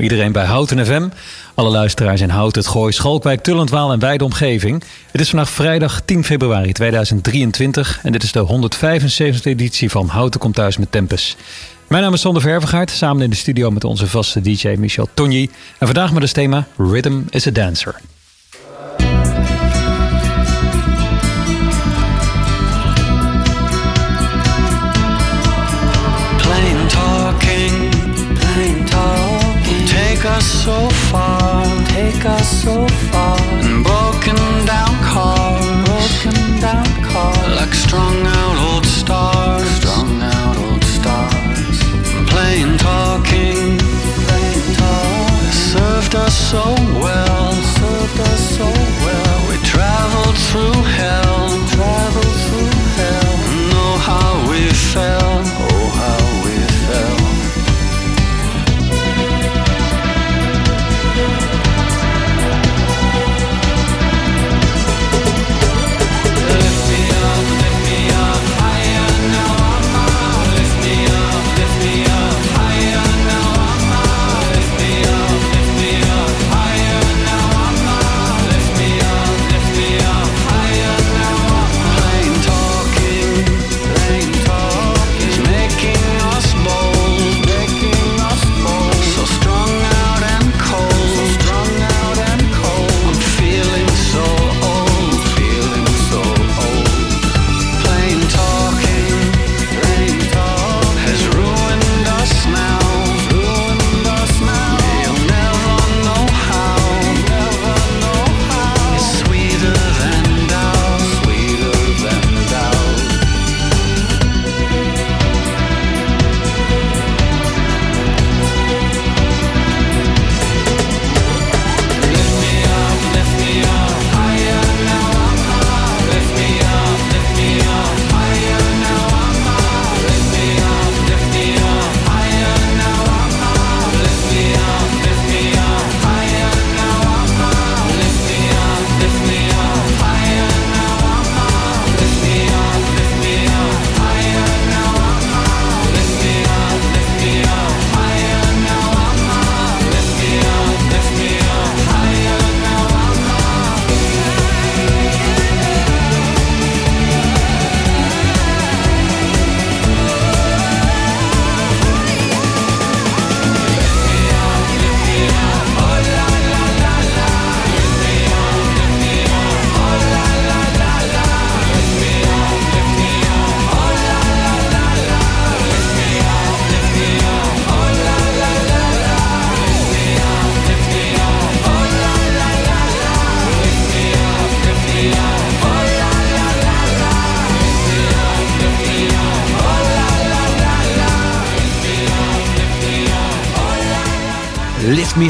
Iedereen bij Houten FM. Alle luisteraars in Houten, het Gooi, Schalkwijk, Tullendwaal en wijde omgeving. Het is vandaag vrijdag 10 februari 2023 en dit is de 175e editie van Houten komt thuis met Tempus. Mijn naam is Sander Vervegaard, samen in de studio met onze vaste DJ Michel Tonji. En vandaag met het thema Rhythm is a Dancer.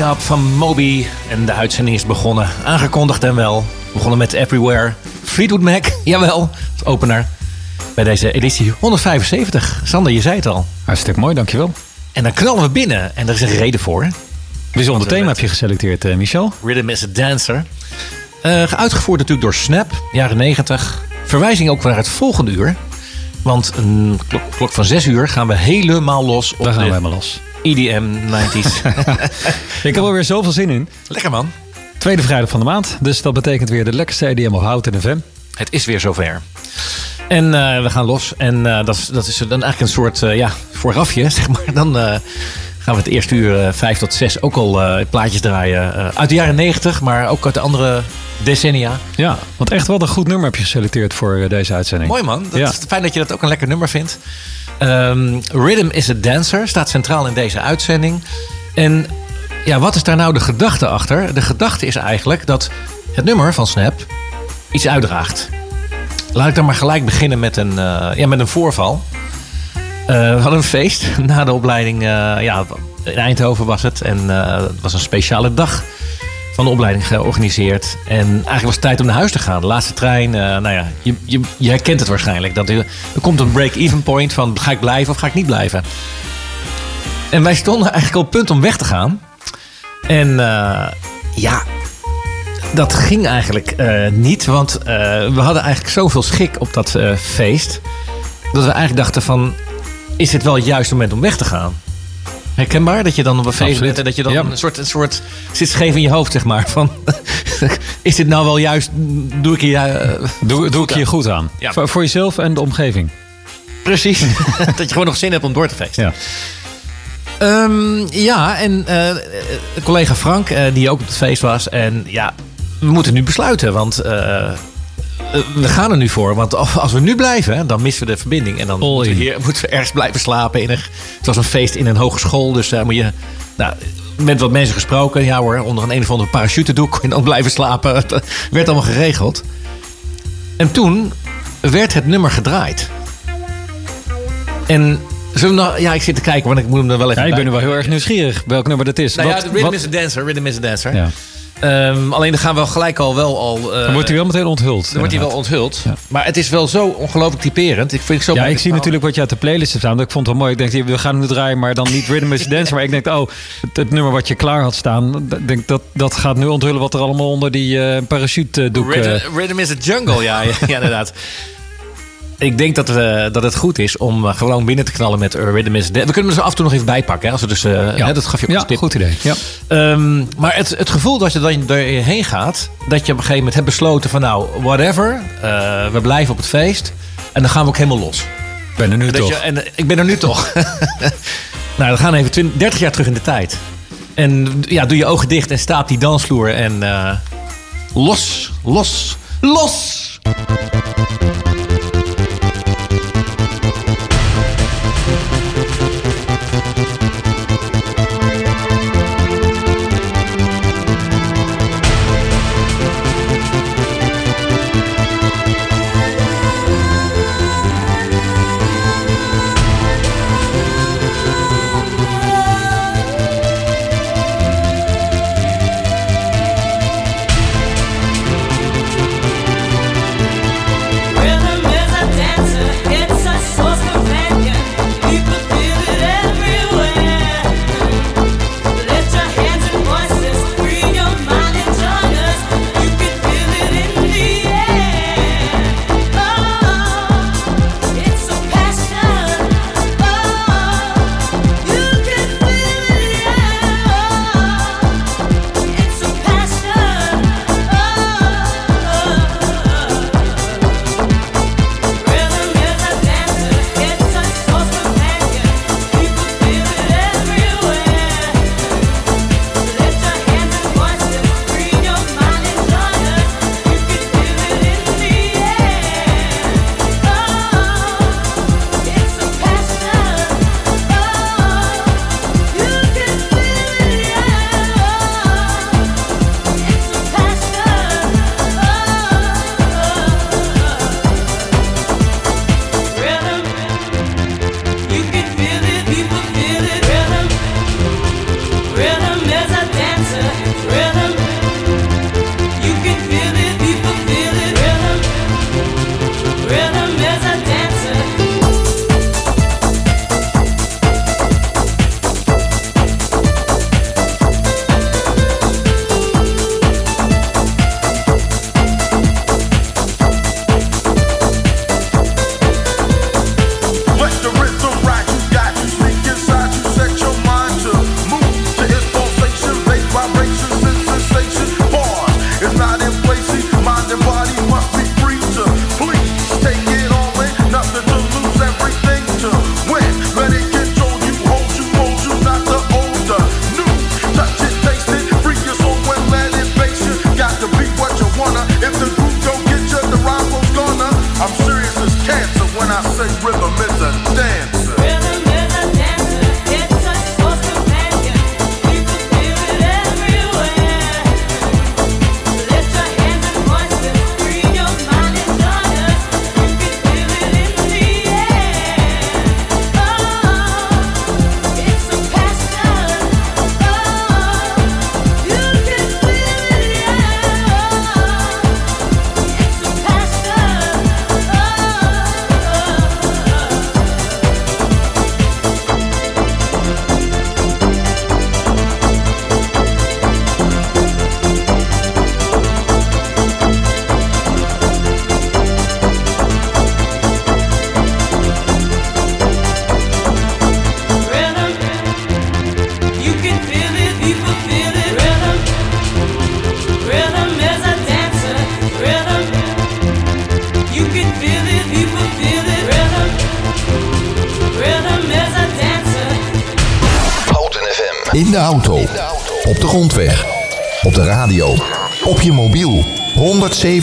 Up van Moby. En de uitzending is begonnen. Aangekondigd en wel. We begonnen met Everywhere. Fleetwood Mac, jawel, als opener. Bij deze editie 175. Sander, je zei het al. Hartstikke mooi, dankjewel. En dan knallen we binnen. En daar is een reden voor. Bijzonder thema heb je geselecteerd, eh, Michel. Rhythm is a Dancer. Uh, uitgevoerd natuurlijk door Snap, jaren 90. Verwijzing ook naar het volgende uur. Want een klok, klok van 6 uur gaan we helemaal los op Daar gaan de we helemaal los. EDM 90s. Ik heb er weer zoveel zin in. Lekker man. Tweede vrijdag van de maand. Dus dat betekent weer de lekkerste EDM op Hout en FM. Het is weer zover. En uh, we gaan los. En uh, dat, is, dat is dan eigenlijk een soort uh, ja, voorafje, zeg maar. Dan gaan we het eerste uur 5 tot 6 ook al plaatjes draaien. uit de jaren 90, maar ook uit de andere decennia. Ja, want echt wel een goed nummer heb je geselecteerd voor deze uitzending. Mooi man. Dat ja. is fijn dat je dat ook een lekker nummer vindt. Um, Rhythm is a Dancer staat centraal in deze uitzending. En ja, wat is daar nou de gedachte achter? De gedachte is eigenlijk dat het nummer van Snap iets uitdraagt. Laat ik dan maar gelijk beginnen met een, uh, ja, met een voorval. Uh, we hadden een feest na de opleiding. Uh, ja, in Eindhoven was het. En het was een speciale dag van de opleiding georganiseerd. En eigenlijk was het tijd om naar huis te gaan. De laatste trein. nou ja, je, je, je, herkent het waarschijnlijk. Dat er, er komt een break-even point van ga ik blijven of ga ik niet blijven. En wij stonden eigenlijk op het punt om weg te gaan. En ja, dat ging eigenlijk niet, want we hadden eigenlijk zoveel schik op dat feest. Dat we eigenlijk dachten van, is dit wel het juiste moment om weg te gaan? Herkenbaar dat je dan op een feest bent en dat je dan ja. een, soort, een soort zit scheef in je hoofd, zeg maar. Van, is dit nou wel juist, doe ik hier, doe, doe ik hier goed aan? Ja. Voor, voor, jezelf en de omgeving. Precies, dat je gewoon nog zin hebt om door te feesten. Ja. Um, ja, en collega Frank, die ook op het feest was. En ja, we moeten nu besluiten, want uh, we gaan er nu voor. Want als we nu blijven, dan missen we de verbinding. En dan moeten we, hier, moeten we ergens blijven slapen. In een, het was een feest in een hogeschool, dus daar moet je... Nou, met wat mensen gesproken, ja hoor, onder een een of andere parachutedoek en dan blijven slapen. Het werd allemaal geregeld. En toen werd het nummer gedraaid. En nog, ja, ik zit te kijken, want ik moet hem er wel even ja, ik ben nu wel heel erg nieuwsgierig welk nummer dat is. Nou wat, ja, Rhythm wat? is a Dancer. Rhythm is a Dancer. Ja. Um, alleen dan gaan we gelijk al wel al. Uh, dan wordt hij wel meteen onthuld. Dan wordt hij wel onthuld. Ja. Maar het is wel zo ongelooflijk typerend. Ik vind zo ja, ik zie natuurlijk wat je uit de playlist hebt staan. Ik vond het wel mooi. Ik denk, we gaan nu draaien, maar dan niet Rhythm is Dance. maar ik denk, oh, het, het, nummer wat je klaar had staan, denk dat, dat gaat nu onthullen wat er allemaal onder die uh, parachute doek. Rhythm, Rhythm is a Jungle, ja, ja inderdaad. Ik denk dat, uh, dat het goed is om uh, gewoon binnen te knallen met Rhythm is We kunnen er af en toe nog even bijpakken. Hè, als we dus, uh, ja. hè, dat gaf je ja, tip. goed idee. Ja. Um, maar het, het gevoel dat je dan erheen gaat, dat je op een gegeven moment hebt besloten van nou, whatever, we blijven op het feest. En dan gaan we ook helemaal los. Ik ben er nu dat toch. Je, en, ik ben er nu toch. nou, we gaan even 20, 30 jaar terug in de tijd. En ja, doe je ogen dicht en sta op die dansvloer en los, los, los!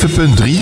107.3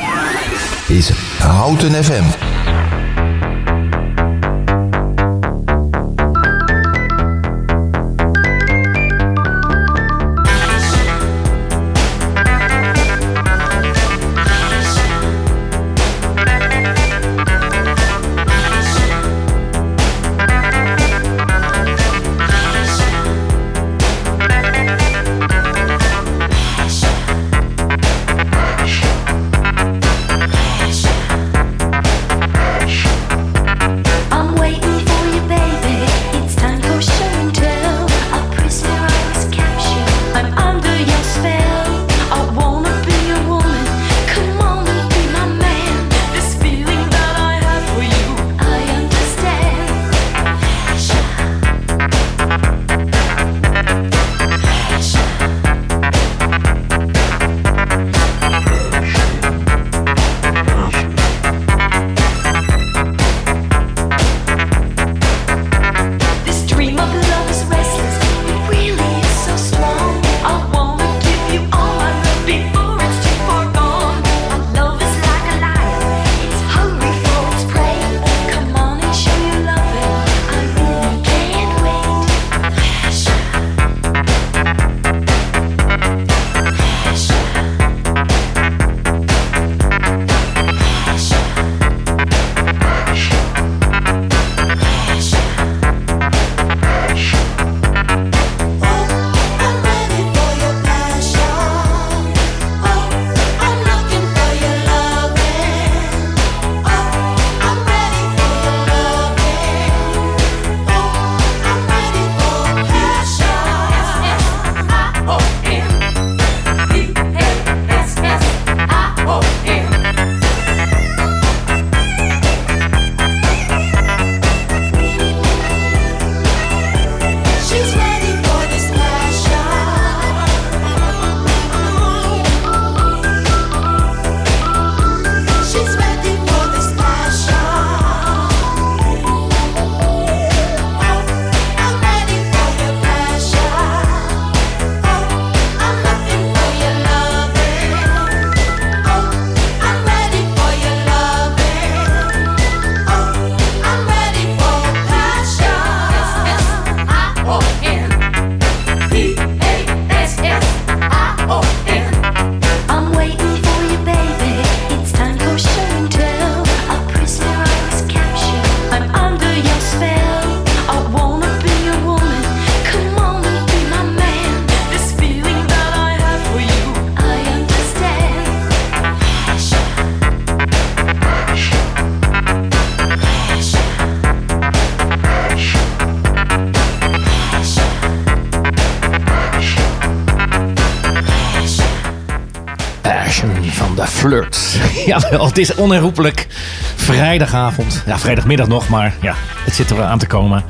Jawel, het is onherroepelijk vrijdagavond. Ja, vrijdagmiddag nog, maar ja, het zit er aan te komen.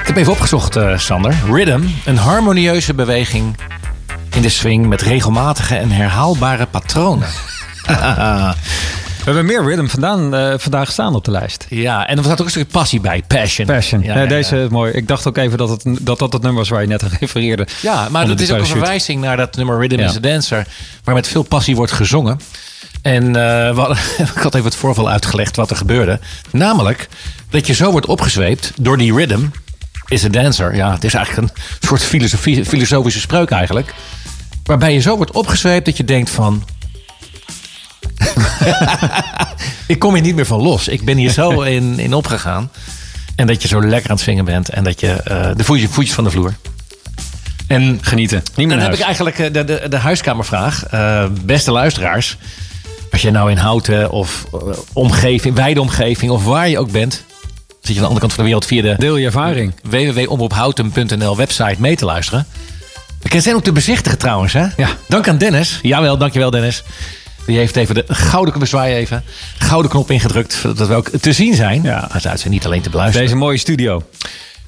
Ik heb even opgezocht, eh, Sander. Rhythm, een harmonieuze beweging in de swing met regelmatige en herhaalbare patronen. We hebben meer rhythm vandaan, eh, vandaag staan op de lijst. ja, en er zat ook een stukje passie bij. Passion. Passion. Ja, Ja, ja, deze is mooi. Ik dacht ook even dat het, dat, dat het nummer was waar je net aan refereerde. Ja, maar dat is ook een verwijzing naar dat nummer Rhythm is a Dancer. Waar met veel passie wordt gezongen. En hadden- ik had even het voorval uitgelegd wat er gebeurde. Namelijk dat je zo wordt opgezweept door die rhythm is a dancer. Ja, het is eigenlijk een soort filosofie, filosofische spreuk eigenlijk. Waarbij je zo wordt opgezweept dat je denkt van... ik kom hier niet meer van los. Ik ben hier zo in, in opgegaan. En dat je zo lekker aan het zingen bent. En dat je eh, de voetjes, voetjes van de vloer. En Genieten. Niet meer dan heb ik eigenlijk eh, de, de, de huiskamervraag. Beste luisteraars. Als je nou in Houten of eh, omgeving, wijde omgeving of waar je ook bent. Zit je aan de andere kant van de wereld via de Deel je ervaring. www.omroephouten.nl website mee te luisteren. We zijn ook te bezichtigen trouwens. Hè? Ja. Dank aan Dennis. Jawel, dankjewel Dennis. Die heeft even de gouden bezwaai even. Gouden knop ingedrukt. Zodat we ook te zien zijn. Ja. Maar ze zijn niet alleen te beluisteren. Deze mooie studio.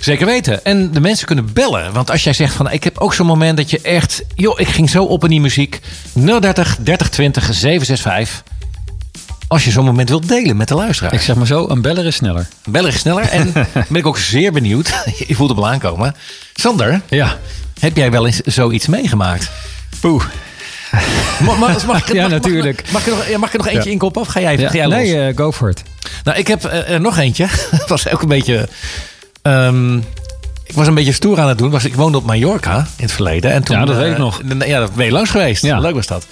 Zeker weten. En de mensen kunnen bellen. Want als jij zegt van ik heb ook zo'n moment dat je echt... joh, ik ging zo op in die muziek. 030 30 20 765. Als je zo'n moment wilt delen met de luisteraar. Ik zeg maar zo, een beller is sneller. Beller is sneller. En ben ik ook zeer benieuwd. Je voelt hem al aankomen. Sander, Ja. heb jij wel eens zoiets meegemaakt? Poeh. Mag, mag, mag, ik- Ja, natuurlijk. Mag, ik er nog, ja, mag ik nog eentje Ja. inkoppen of ga jij, Ja. ga jij los? Nee, eh, go for it. Nou, ik heb eh, er nog eentje. Het was ook een beetje... ehm, ik was een beetje stoer aan het doen. Was, ik woonde op Mallorca in het verleden. En toen, Ja, dat eh, weet ik nog. Ja, dat ben je langs geweest. Ja. Leuk was dat.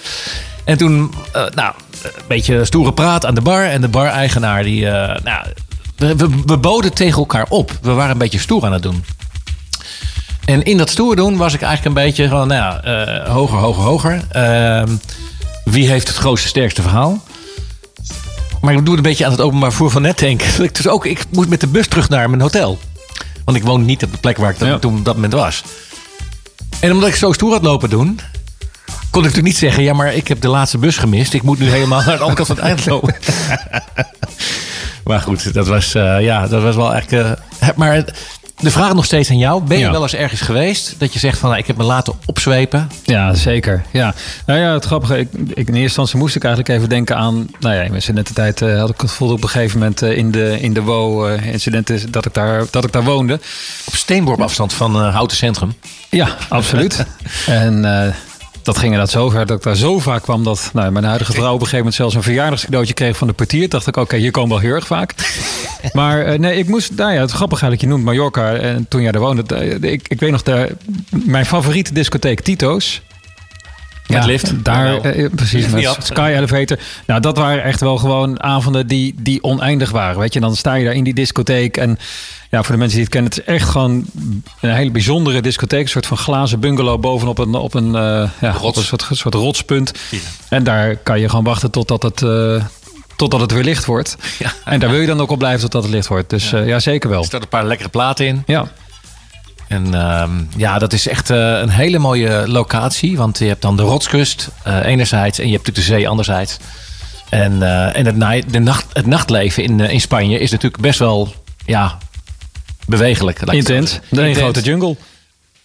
En toen, eh, nou, een beetje stoere praat aan de bar. En de bar-eigenaar, die... eh, nou, we, we, we boden tegen elkaar op. We waren een beetje stoer aan het doen. En in dat stoer doen was ik eigenlijk een beetje van, nou ja, eh, hoger, hoger, hoger. Ehm, wie heeft het grootste, sterkste verhaal? Maar ik doe het een beetje aan het openbaar voer van net denken. Dus ook, ik moest met de bus terug naar mijn hotel. Want ik woonde niet op de plek waar ik dat- Ja. toen op dat moment was. En omdat ik zo stoer had lopen doen, kon ik natuurlijk niet zeggen: ja, maar ik heb de laatste bus gemist. Ik moet nu helemaal naar de andere kant van het eind lopen. maar goed, dat was, eh, ja, dat was wel echt. eh, maar de vraag nog steeds aan jou: ben je Ja. wel eens ergens geweest dat je zegt van, nou, ik heb me laten opzwepen? Ja, zeker. Ja. Nou ja, het grappige, ik, ik, in eerste instantie moest ik eigenlijk even denken aan, nou ja, in mijn studententijd eh, had ik het gevoel op een gegeven moment eh, in de, in de WO-incidenten dat, ik daar, dat ik daar woonde. Op steenworp afstand van eh, Houten Centrum. Ja, absoluut. en eh, dat ging inderdaad zo ver dat ik daar zo vaak kwam dat nou, mijn huidige vrouw op een gegeven moment zelfs een verjaardagscadeautje kreeg van de portier. Dacht ik, oké, hier komen we wel heel erg vaak. maar eh, nee, ik moest, nou ja, het grappige eigenlijk, je noemt Mallorca en toen jij daar woonde. eh, ik, ik weet nog, de, mijn favoriete discotheek Tito's. Met lift. Daar, Jawel. eh, precies, met. Sky Elevator. Nou, dat waren echt wel gewoon avonden die, die oneindig waren. Weet je, en dan sta je daar in die discotheek. En ja, voor de mensen die het kennen, het is echt gewoon een hele bijzondere discotheek. Een soort van glazen bungalow bovenop een, op een, eh, ja, een soort, soort rotspunt. En daar kan je gewoon wachten totdat het, eh, totdat het weer licht wordt. Ja. En daar wil je dan ook op blijven totdat het licht wordt. Dus ja, ja zeker wel. Er staan een paar lekkere platen in. Ja. En ehm, ja, dat is echt eh, een hele mooie locatie. Want je hebt dan de rotskust eh, enerzijds en je hebt natuurlijk de zee anderzijds. En, eh, en het, na- de nacht, het nachtleven in, in Spanje is natuurlijk best wel ja, bewegelijk. Intens. een grote jungle.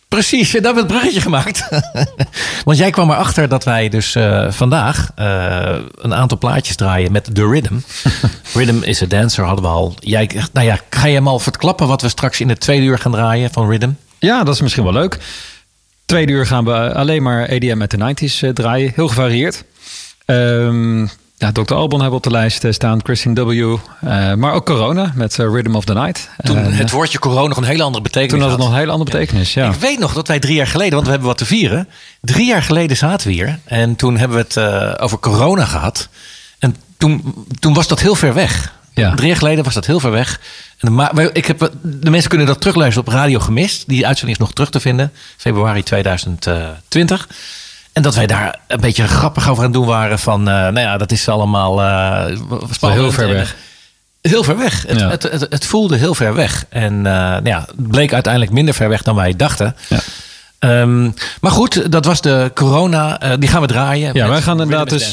Precies, daar werd het bruggetje gemaakt. Want jij kwam erachter dat wij dus eh, vandaag eh, een aantal plaatjes draaien met The Rhythm. Rhythm is a Dancer hadden we al. Jij, nou ja, ga je hem al verklappen wat we straks in het tweede uur gaan draaien van Rhythm? Ja, dat is misschien wel leuk. Tweede uur gaan we alleen maar EDM met de 90s eh, draaien. Heel gevarieerd. Ehm ja, Dr. Albon hebben we op de lijst eh, staan. Christine W. eh, maar ook Corona met eh, Rhythm of the Night. Toen En, eh, het woordje corona nog een hele andere betekenis toen had het nog een hele andere betekenis. Ja. Ik weet nog dat wij drie jaar geleden, want we hebben wat te vieren. Drie jaar geleden zaten we hier. En toen hebben we het over corona gehad. En toen, toen was dat heel ver weg. Ja. Drie jaar geleden was dat heel ver weg. En maar ik heb, de mensen kunnen dat terugluisteren op Radio Gemist. Die uitzending is nog terug te vinden. Februari 2020. En dat wij daar een beetje grappig over aan het doen waren. Van, eh, nou ja, dat is allemaal... eh, spannend. heel ver weg. Heel ver weg. Het, Ja. het, het, het voelde heel ver weg. En eh, nou ja, het bleek uiteindelijk minder ver weg dan wij dachten. Ja. Ehm, maar goed, dat was de corona. die gaan we draaien. Ja, wij gaan inderdaad dus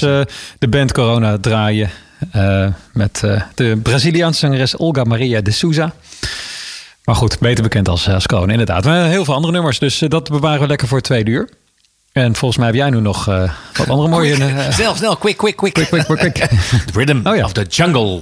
de band Corona draaien. met de Braziliaanse zangeres Olga Maria de Souza. Maar goed, beter bekend als, als Corona, inderdaad. Maar heel veel andere nummers, dus dat bewaren we lekker voor tweede uur. En volgens mij heb jij nu nog eh, wat andere mooie... eh, snel, snel, quick, quick, quick. quick, quick, quick, quick. The Rhythm Oh ja. of the Jungle.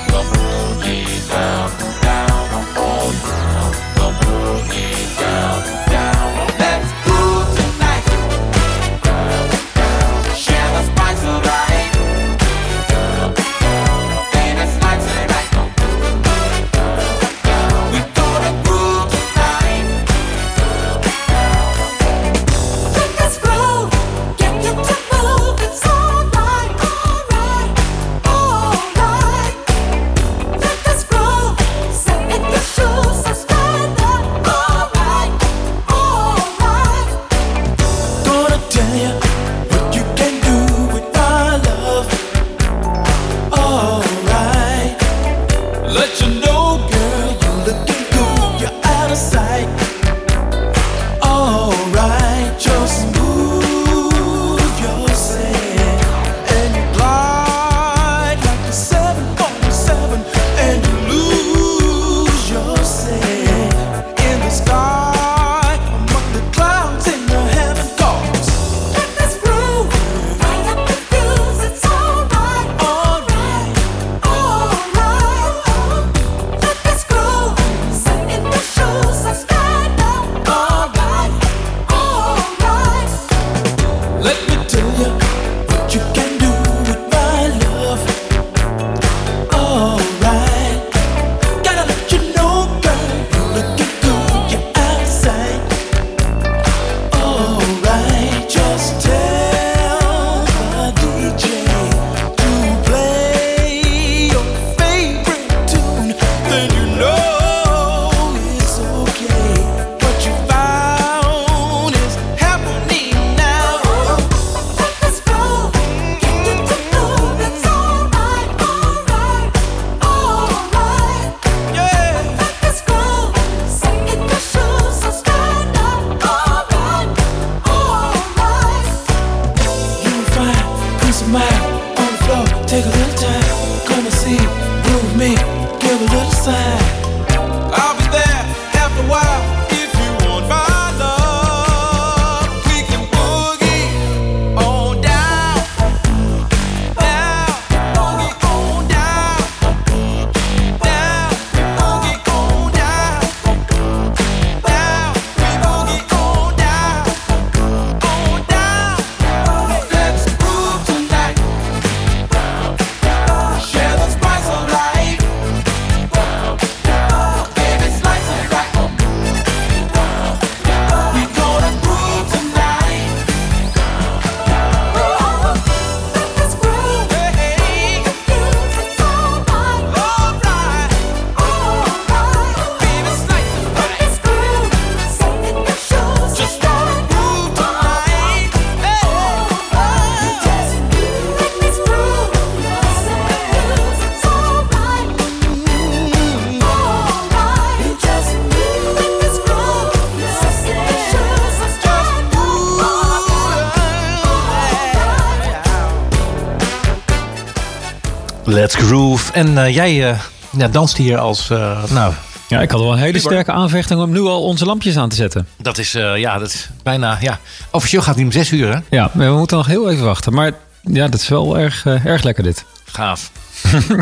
En eh, jij eh, ja, danst hier als, eh, nou, Ja, ik had wel een hele sterke aanvechting om nu al onze lampjes aan te zetten. dat is, eh, ja, dat is bijna, ja. Officieel gaat hij om zes uur, hè? Ja, we moeten nog heel even wachten. Maar ja, dat is wel erg, erg lekker dit. Gaaf.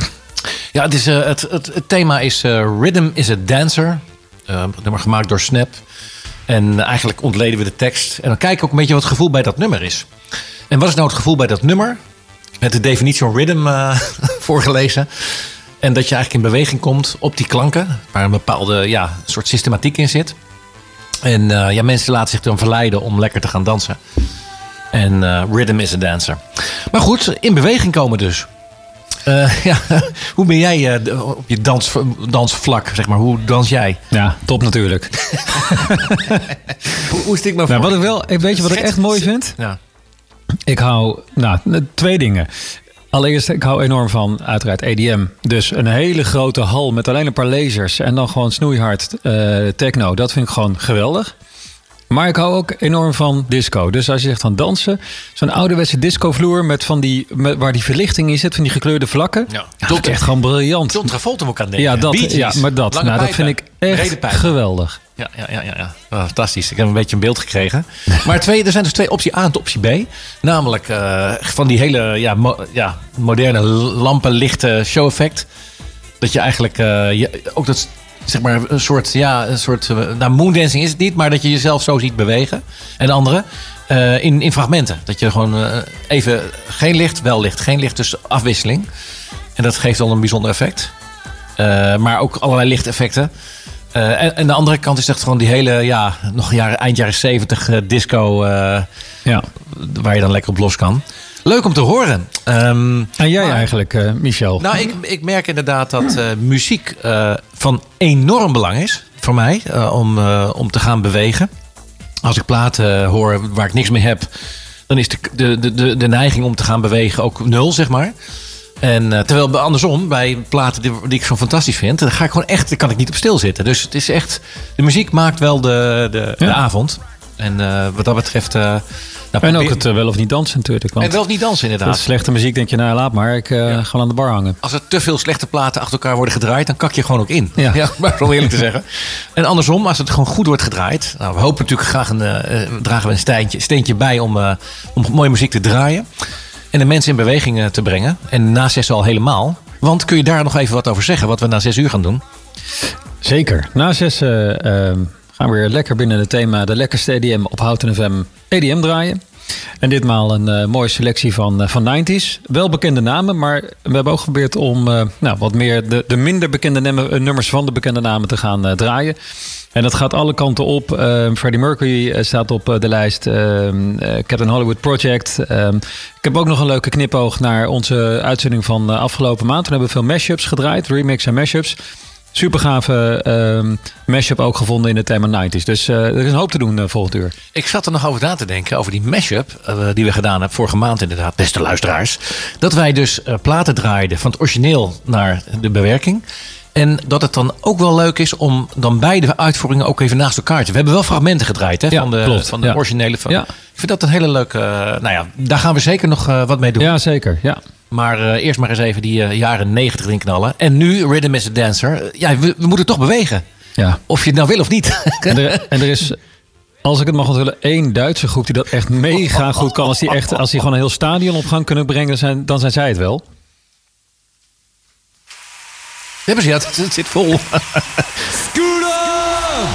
ja, het, is, eh, het, het, het thema is eh, Rhythm is a Dancer. Nummer gemaakt door Snap. En eigenlijk ontleden we de tekst. En dan kijken we ook een beetje wat het gevoel bij dat nummer is. En wat is nou het gevoel bij dat nummer? Met de definitie van rhythm eh, voorgelezen. En dat je eigenlijk in beweging komt op die klanken. Waar een bepaalde ja, soort systematiek in zit. En eh, ja, mensen laten zich dan verleiden om lekker te gaan dansen. En eh, rhythm is a dancer. Maar goed, in beweging komen dus. Ja, hoe ben jij op je dans, dansvlak, zeg maar? Hoe dans jij? Ja, top natuurlijk. Hoe, hoe stik maar Nou, wat ik wel, weet je wat ik echt mooi vind? Ja. Ik hou, nou, twee dingen. Allereerst, ik hou enorm van uiteraard EDM. Dus een hele grote hal met alleen een paar lasers en dan gewoon snoeihard eh, techno. Dat vind ik gewoon geweldig. Maar ik hou ook enorm van disco. Dus als je zegt van dansen, zo'n ouderwetse discovloer met van die, met, waar die verlichting in zit, van die gekleurde vlakken. Ja. Ja, dat is echt gewoon briljant. John Travolta ik aan denken. Ja, dat, ja, maar dat, lange nou, dat vind ik echt geweldig. Ja, ja, ja, ja, ja. Oh, fantastisch. Ik heb een beetje een beeld gekregen. Maar twee, er zijn dus twee optie A en optie B. Namelijk eh, van die hele ja, mo- ja, moderne lampen, lichte show effect. Dat je eigenlijk eh, je, ook dat zeg maar een soort ja, een soort eh, nou moondancing is het niet, maar dat je jezelf zo ziet bewegen en andere eh, in, in fragmenten. Dat je gewoon even geen licht, wel licht, geen licht, dus afwisseling. En dat geeft al een bijzonder effect. Maar ook allerlei lichteffecten. Eh, en, en de andere kant is echt gewoon die hele, ja, nog jaren, eind jaren 70 eh, disco, eh, Ja. waar je dan lekker op los kan. Leuk om te horen. Ehm, En jij maar- eigenlijk, Michel? Nou, ik, ik merk inderdaad dat muziek van enorm belang is voor mij om, om te gaan bewegen. Als ik platen hoor waar ik niks mee heb, dan is de, de- de, de neiging om te gaan bewegen ook nul, zeg maar. En eh, terwijl bij- andersom, bij platen die, die ik zo fantastisch vind, dan ga ik gewoon echt, kan ik niet op stilzitten. Dus het is echt, de muziek maakt wel de, de, de Ja. avond. En eh, wat dat betreft. eh, nou, en ook het wel of niet dansen natuurlijk. Want en wel of niet dansen, inderdaad. slechte muziek, denk je, nou laat maar. Ik eh, ga wel aan de bar hangen. Als er te veel slechte platen achter elkaar worden gedraaid, dan kak je gewoon ook in. Ja. maar om eerlijk te zeggen. En andersom, als het gewoon goed wordt gedraaid. Nou, we hopen natuurlijk graag een, dragen we een steentje, steentje bij om, om mooie muziek te draaien. En de mensen in beweging eh, te brengen. En na zes al helemaal. Want kun je daar nog even wat over zeggen, wat we na zes uur gaan doen? Zeker. Na zes eh, gaan we weer lekker binnen het thema de lekkerste EDM op Houten FM EDM draaien. En ditmaal een eh, mooie selectie van, eh, van 90s. Wel bekende namen, maar we hebben ook geprobeerd om eh, nou, wat meer de, de minder bekende nummer- nummers van de bekende namen te gaan draaien. En dat gaat alle kanten op. Eh, Freddie Mercury staat op de lijst. Eh, eh, Captain Hollywood Project. Eh, ik heb ook nog een leuke knipoog naar onze uitzending van afgelopen maand. Toen hebben we veel mashups gedraaid, remix en mashups. Super gave ehm mashup ook gevonden in het thema 90s. Dus eh, er is een hoop te doen eh, volgend uur. Ik zat er nog over na te denken, over die mashup eh, die we gedaan hebben vorige maand inderdaad, beste luisteraars. Dat wij dus platen draaiden van het origineel naar de bewerking. En dat het dan ook wel leuk is om dan beide uitvoeringen ook even naast elkaar te... We hebben wel fragmenten gedraaid hè, Ja, van de, klopt, van de ja. originele. Van, Ja. Ik vind dat een hele leuke... eh, nou ja, daar gaan we zeker nog eh, wat mee doen. Ja, zeker. Ja. Maar eh, eerst maar eens even die jaren 90 erin knallen. En nu Rhythm is a Dancer. Ja, we, we moeten toch bewegen. ja. Of je het nou wil of niet. En, er, en er is, als ik het mag onthullen, één Duitse groep die dat echt mega goed kan. Als die, echt, als die gewoon een heel stadion op gang kunnen brengen, dan zijn, dan zijn zij het wel. Hebben ze, ja, het, zit vol. Scoot up!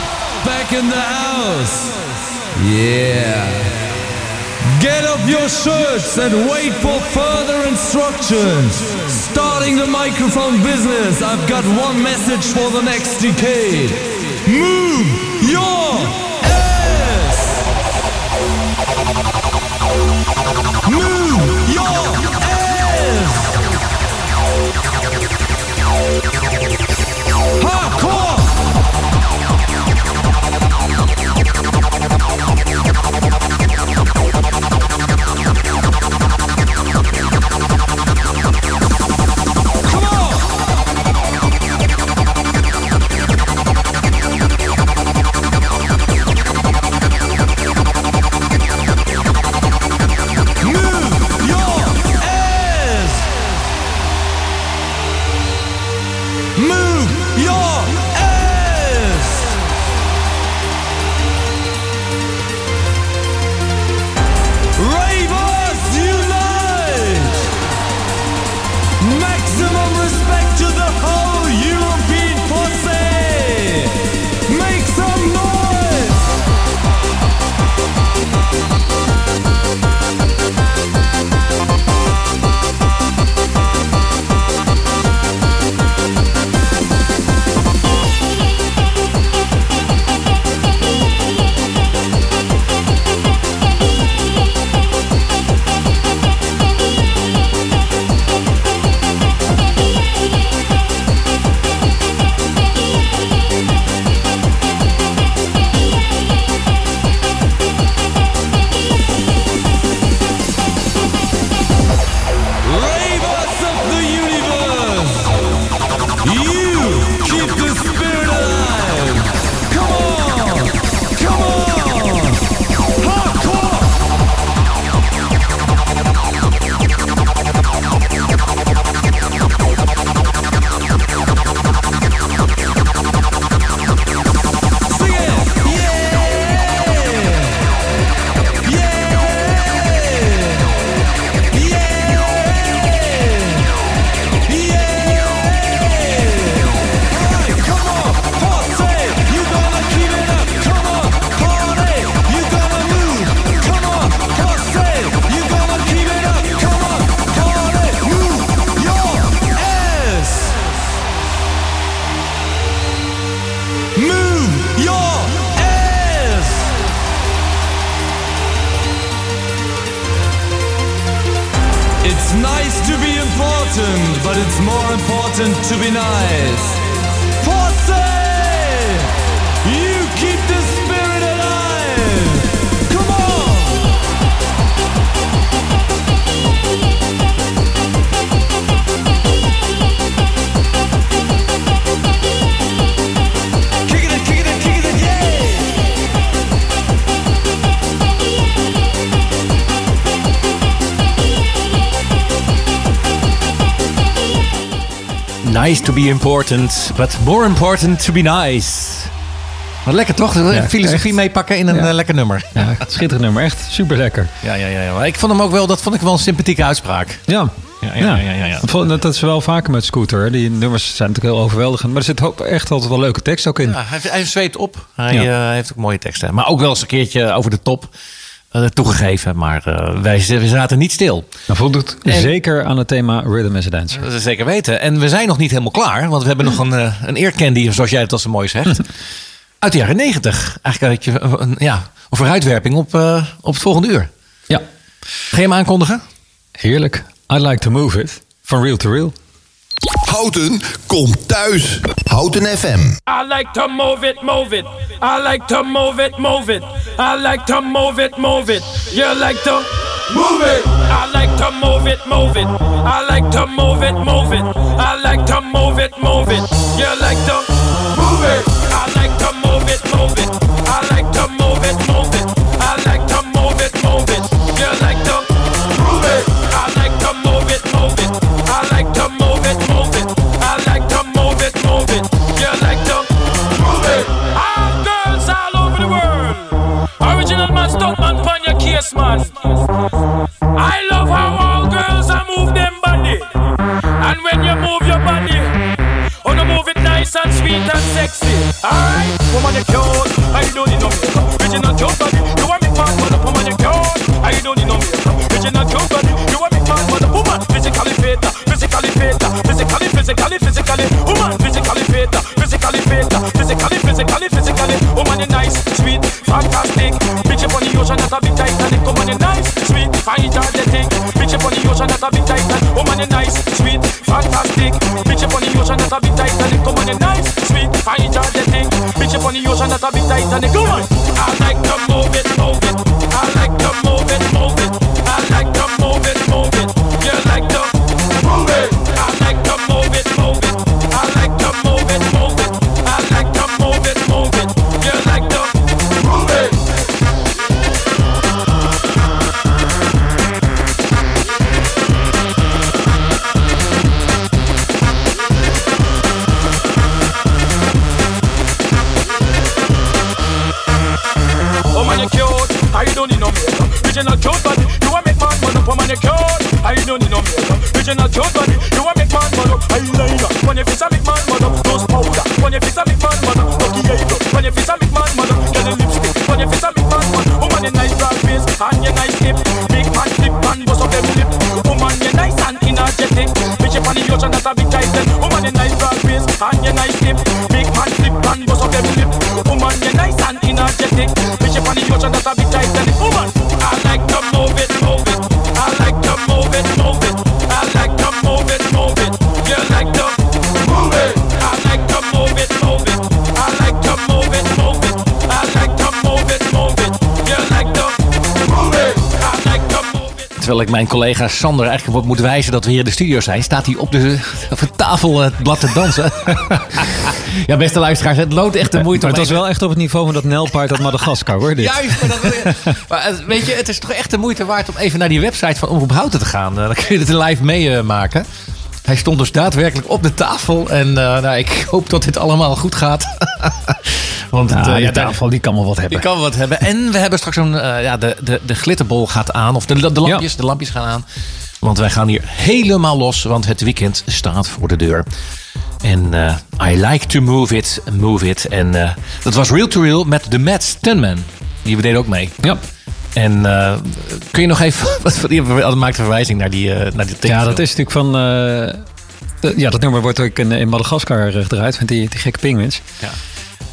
Back in the house. Yeah. Get up your shirts and wait for further instructions. Starting the microphone business, I've got one message for the next decade. Move your ass! Move your be important, but more important to be nice. Wat lekker toch? Ja, Filosofie echt. meepakken in een Ja. eh, lekker nummer. Ja, schitterend nummer. Echt super lekker. Ja, ja, ja, ja. Maar ik vond hem ook wel, dat vond ik wel een sympathieke uitspraak. Ja. Ja, ja, ja, ja, ja. Dat vond- Dat is wel vaker met Scooter. hè. Die nummers zijn natuurlijk heel overweldigend. Maar er zit ook echt altijd wel leuke tekst ook in. Ja, hij, hij zweept op. Hij eh, heeft ook mooie teksten. Maar ook wel eens een keertje over de top toegegeven. Maar eh, wij, we zaten niet stil. Dan voldoet En- zeker aan het thema Rhythm is a Dancer. Dat is zeker weten. En we zijn nog niet helemaal klaar. Want we hebben nog een, eh, een eercandy, zoals jij het al zo mooi zegt. Uit de jaren negentig. Eigenlijk een, beetje een, ja, een vooruitwerping op, eh, op het volgende uur. Ja, Ga je hem aankondigen? heerlijk. I like to move it. Van real to real. Houten komt thuis. Houten FM. I like to move it, move it. I like to move it, move it. I like to move it, move it. You like to move it. I like to move it, move it. I like to move it, move it. I like to move it, move it. You like to move it. I like to move it, move it. Case, man. I love how all girls are move them body. And when you move your body, oh, you move it nice and sweet and sexy. Alright, woman, you cute. I don't need no makeup. Original cute body. You want me man, but woman, you cute. I don't need no makeup. Original cute body. You want me man, but woman, physically fit, physically fit, physically, physically, physically, woman, physically fit, physically fit, physically, physically, physically, woman, you nice, sweet, fantastic. Ocean, that's a big Titanic. Woman, you nice, sweet. Bitch up on the ocean, a Titanic. Woman, you nice, sweet, fantastic. Bitch up on the ocean, that's a big Titanic. Woman, you nice, sweet, energetic. Bitch up on the ocean, that's a big Titanic. Woman, I like to move it, move it. I like to move it, move it. Terwijl ik mijn collega Sander eigenlijk wat moet wijzen dat we hier in de studio zijn, staat hij op de, op de tafel het blad te dansen. ja, beste luisteraars, het loont echt de moeite. Maar het was wel echt op het niveau van dat Nelpaard uit Madagaskar hoor. Dit. Juist, maar, dat maar het- weet je, het is toch echt de moeite waard om even naar die website van Omroep Houten te gaan. Eh, Dan kun je het live meemaken. Hij stond dus daadwerkelijk op de tafel. En eh, nou, ik hoop dat dit allemaal goed gaat. Want het, Nou, eh, die ja, daar- tafel die kan wel wat die hebben. kan wat hebben. En we hebben straks een, eh, ja, de, de, de glitterbol gaat aan. Of de, de, lampjes, de lampjes gaan aan. Want wij gaan hier helemaal los. Want het weekend staat voor de deur. En eh, I like to move it, move it. En eh, dat was Real to Real met de Mats Tenman. Die deden ook mee. Ja. En eh, kun je nog even... Wat, die maakt een verwijzing naar die, eh, naar die Ja, dat is natuurlijk van... eh, de- ja, dat nummer wordt ook in, in Madagaskar eh, gedraaid. Van die, die gekke pinguïns. Ja.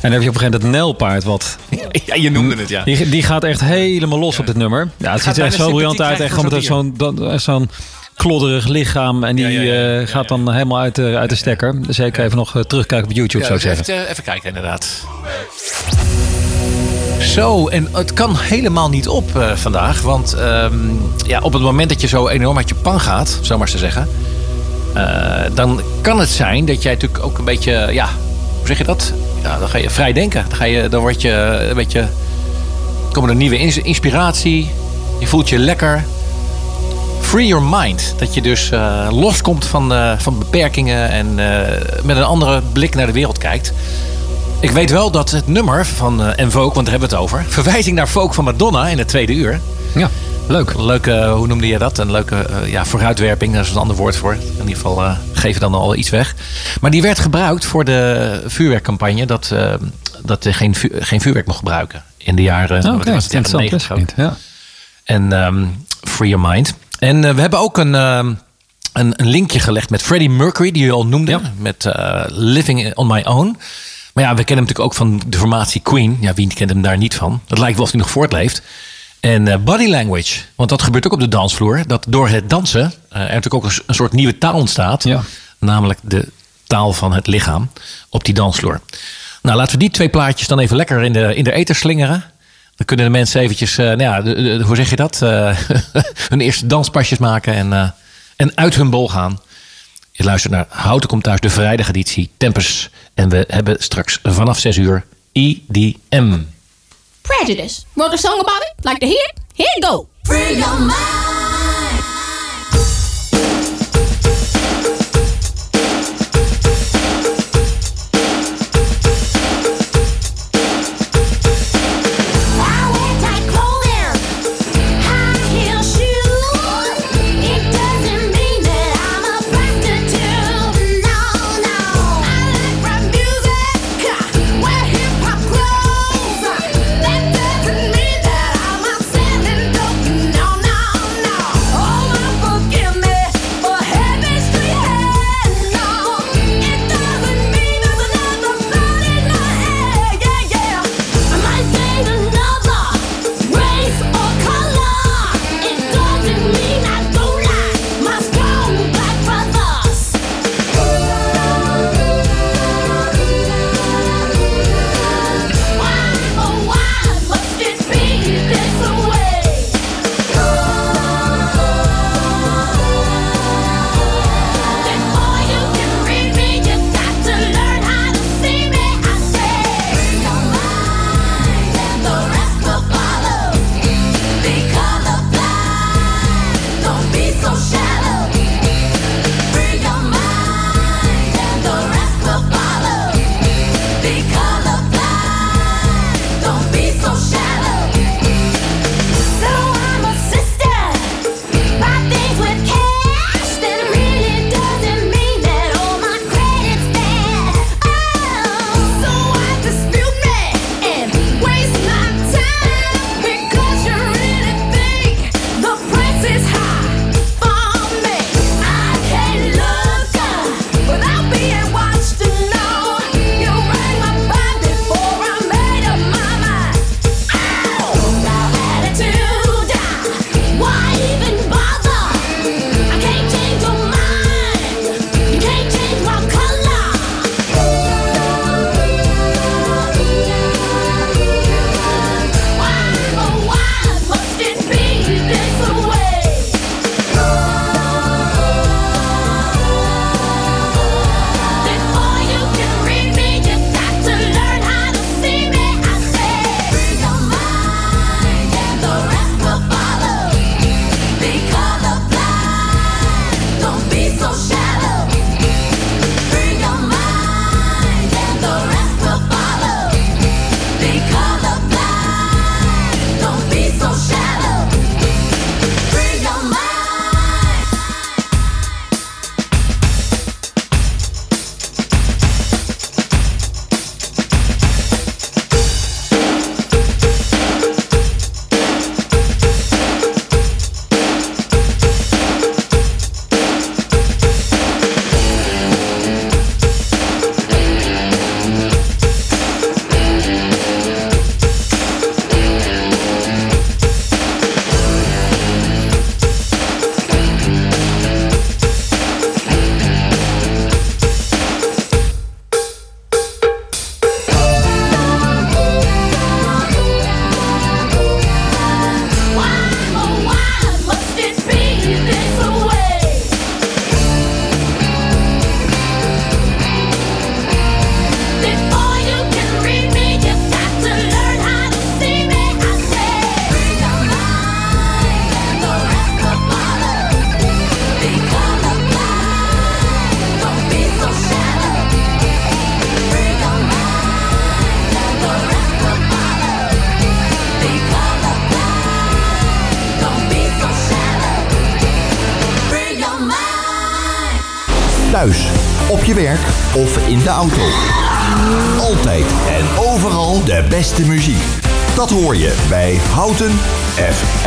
En dan heb je op een gegeven moment dat Nelpaard wat... Ja, je noemde het, ja. Die, die gaat echt helemaal los op dit nummer. Ja, het ziet er echt zo briljant uit. Echt gewoon met zo'n klodderig lichaam. En die Ja, ja, ja, eh, gaat dan helemaal uit de, uit de stekker. Zeker even nog eh, terugkijken op YouTube, zou ik dus zeggen. even, even kijken, inderdaad. Zo, en het kan helemaal niet op eh, vandaag. Want ehm, ja, op het moment dat je zo enorm uit je pan gaat, om zo maar eens te zeggen. eh, dan kan het zijn dat jij natuurlijk ook een beetje, ja, zeg je dat? Ja, dan ga je vrij denken. Dan, ga je, dan word je een beetje, komen er nieuwe ins- inspiratie. Je voelt je lekker. Free your mind. Dat je dus eh, loskomt van, eh, van beperkingen en eh, met een andere blik naar de wereld kijkt. Ik weet wel dat het nummer van eh En Vogue, want daar hebben we het over. Verwijzing naar Vogue van Madonna in het tweede uur. Ja, leuk. Leuke, hoe noemde je dat? Een leuke eh, ja, vooruitwerping, daar is een ander woord voor. In ieder geval eh, geven dan al iets weg. Maar die werd gebruikt voor de vuurwerkcampagne dat, eh, dat je geen, vu- geen vuurwerk mocht gebruiken. In de jaren, Oh, wat Oké, was het, jaren interessant. 90 wist ik niet. Ja. en ehm, Free Your Mind. En eh, we hebben ook een, ehm, een, een linkje gelegd met Freddie Mercury, die je al noemde. Met eh, Living on My Own. Maar ja, we kennen hem natuurlijk ook van de formatie Queen. Ja, wie kent hem daar niet van? Het lijkt wel of hij nog voortleeft. En eh, body language. Want dat gebeurt ook op de dansvloer. Dat door het dansen eh, er natuurlijk ook een, soort nieuwe taal ontstaat. Ja. Namelijk de taal van het lichaam op die dansvloer. Nou, laten we die twee plaatjes dan even lekker in de, in de eter slingeren. Dan kunnen de mensen eventjes, eh, nou ja, de- de- hoe zeg je dat? Hun eerste danspasjes maken en, en uit hun bol gaan. Je luistert naar Houten komt thuis, de vrijdageditie Tempus. En we hebben straks vanaf 6 uur IDM. Prejudice. Wrote a song about it? Like to hear it? Here you go. Free your mind.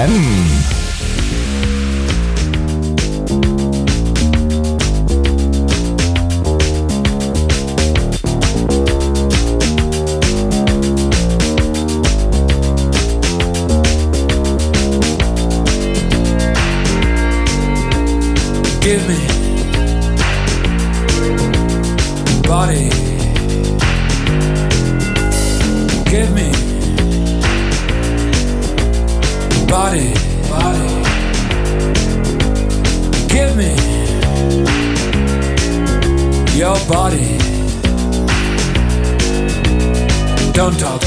FM. Give me body. don't talk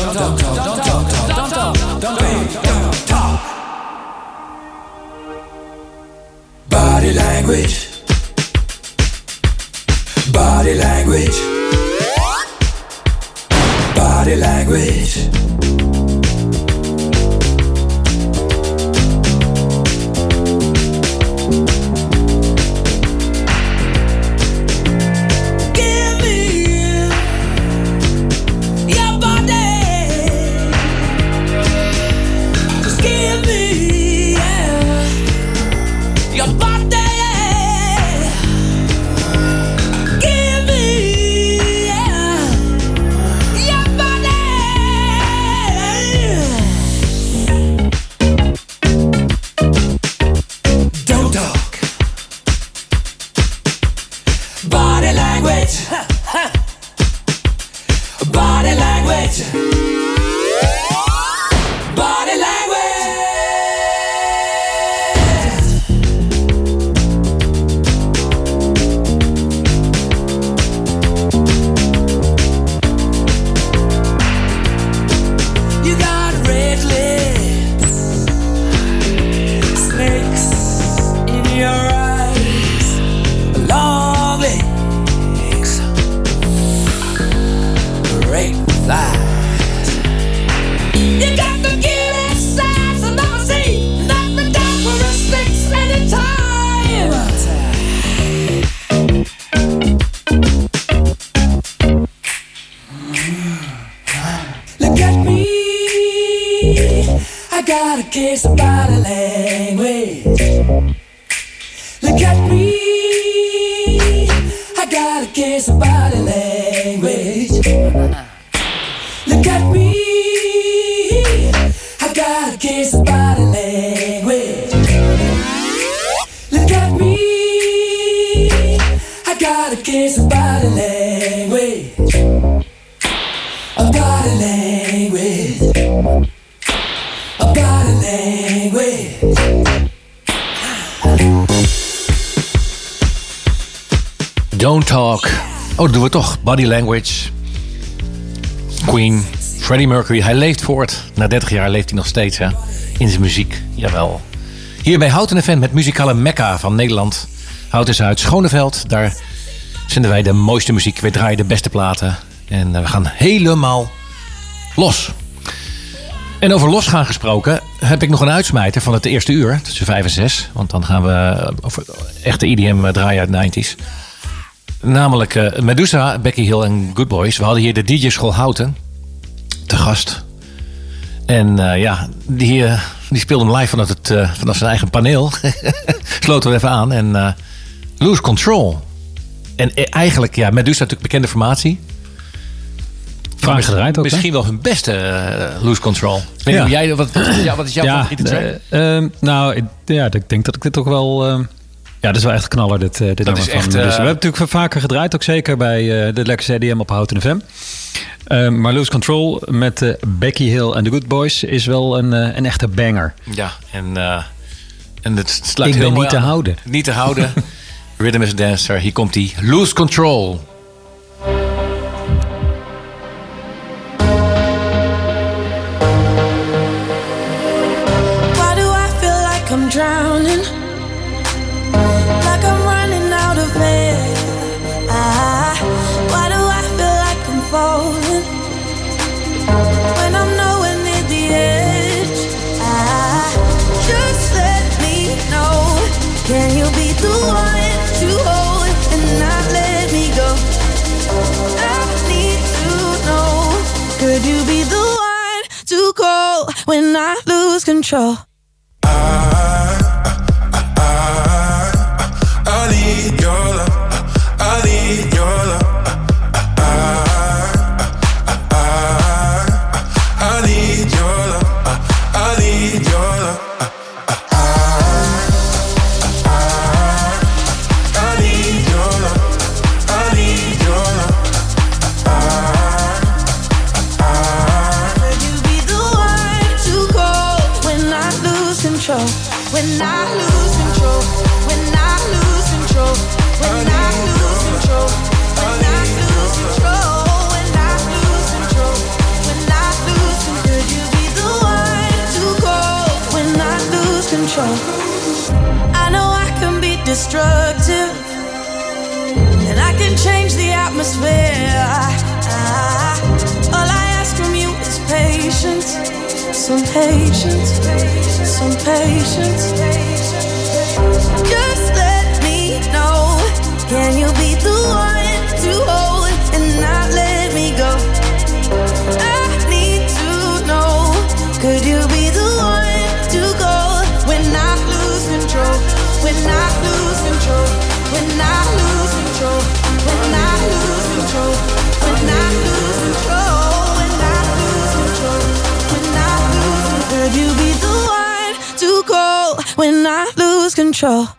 Language. Queen. Freddie Mercury. Hij leeft voort. Na 30 jaar leeft hij nog steeds, hè? In zijn muziek. Jawel. Hier bij Houten FM, het muzikale mekka van Nederland. Houten is uit Schoneveld. Daar zenden wij de mooiste muziek. We draaien de beste platen. En eh, we gaan helemaal los. En over losgaan gesproken heb ik nog een uitsmijter van het eerste uur. Tussen 5 en 6. Want dan gaan we eh, over echte EDM draaien uit de 90s. Namelijk eh, Medusa, Becky Hill en Good Boys. We hadden hier de DJ-school Houten te gast. En eh, ja, die, eh, die speelde hem live vanaf, het, vanaf zijn eigen paneel. Sloten we even aan. En Lose Control. En eigenlijk, ja, Medusa natuurlijk bekende formatie. Vaak gedraaid ook? Misschien wel hun beste eh, Lose Control. Ik weet niet Ja. hoe jij, wat, jou- wat is jouw favoriete track? nou, ik, ja, ik denk dat ik dit toch wel... ja, dat is wel echt knaller, dit, eh dit nummer is van echt, Medusa. eh, We hebben natuurlijk vaker gedraaid, ook zeker bij eh, de Lex EDM op Houten FM. Ehm, maar Lose Control met Becky Hill en The Good Boys is wel een, eh, een echte banger. Ja, en, eh, en het sluit Ik heel ben niet te houden. Niet te houden. Rhythm is a Dancer. Hier komt hij. Lose Control. Why do I feel like I'm drowning? One to call when I lose control? I need your love. I need the atmosphere. I- lose control? I know I can be destructive And I can change the atmosphere all I ask from you is patience. Some patience. Some patience. Just let me know. Can you be the one to hold and not let me go? I need to know. Could you be the one to go when I lose control? When I lose control. When I lose control. When I lose control?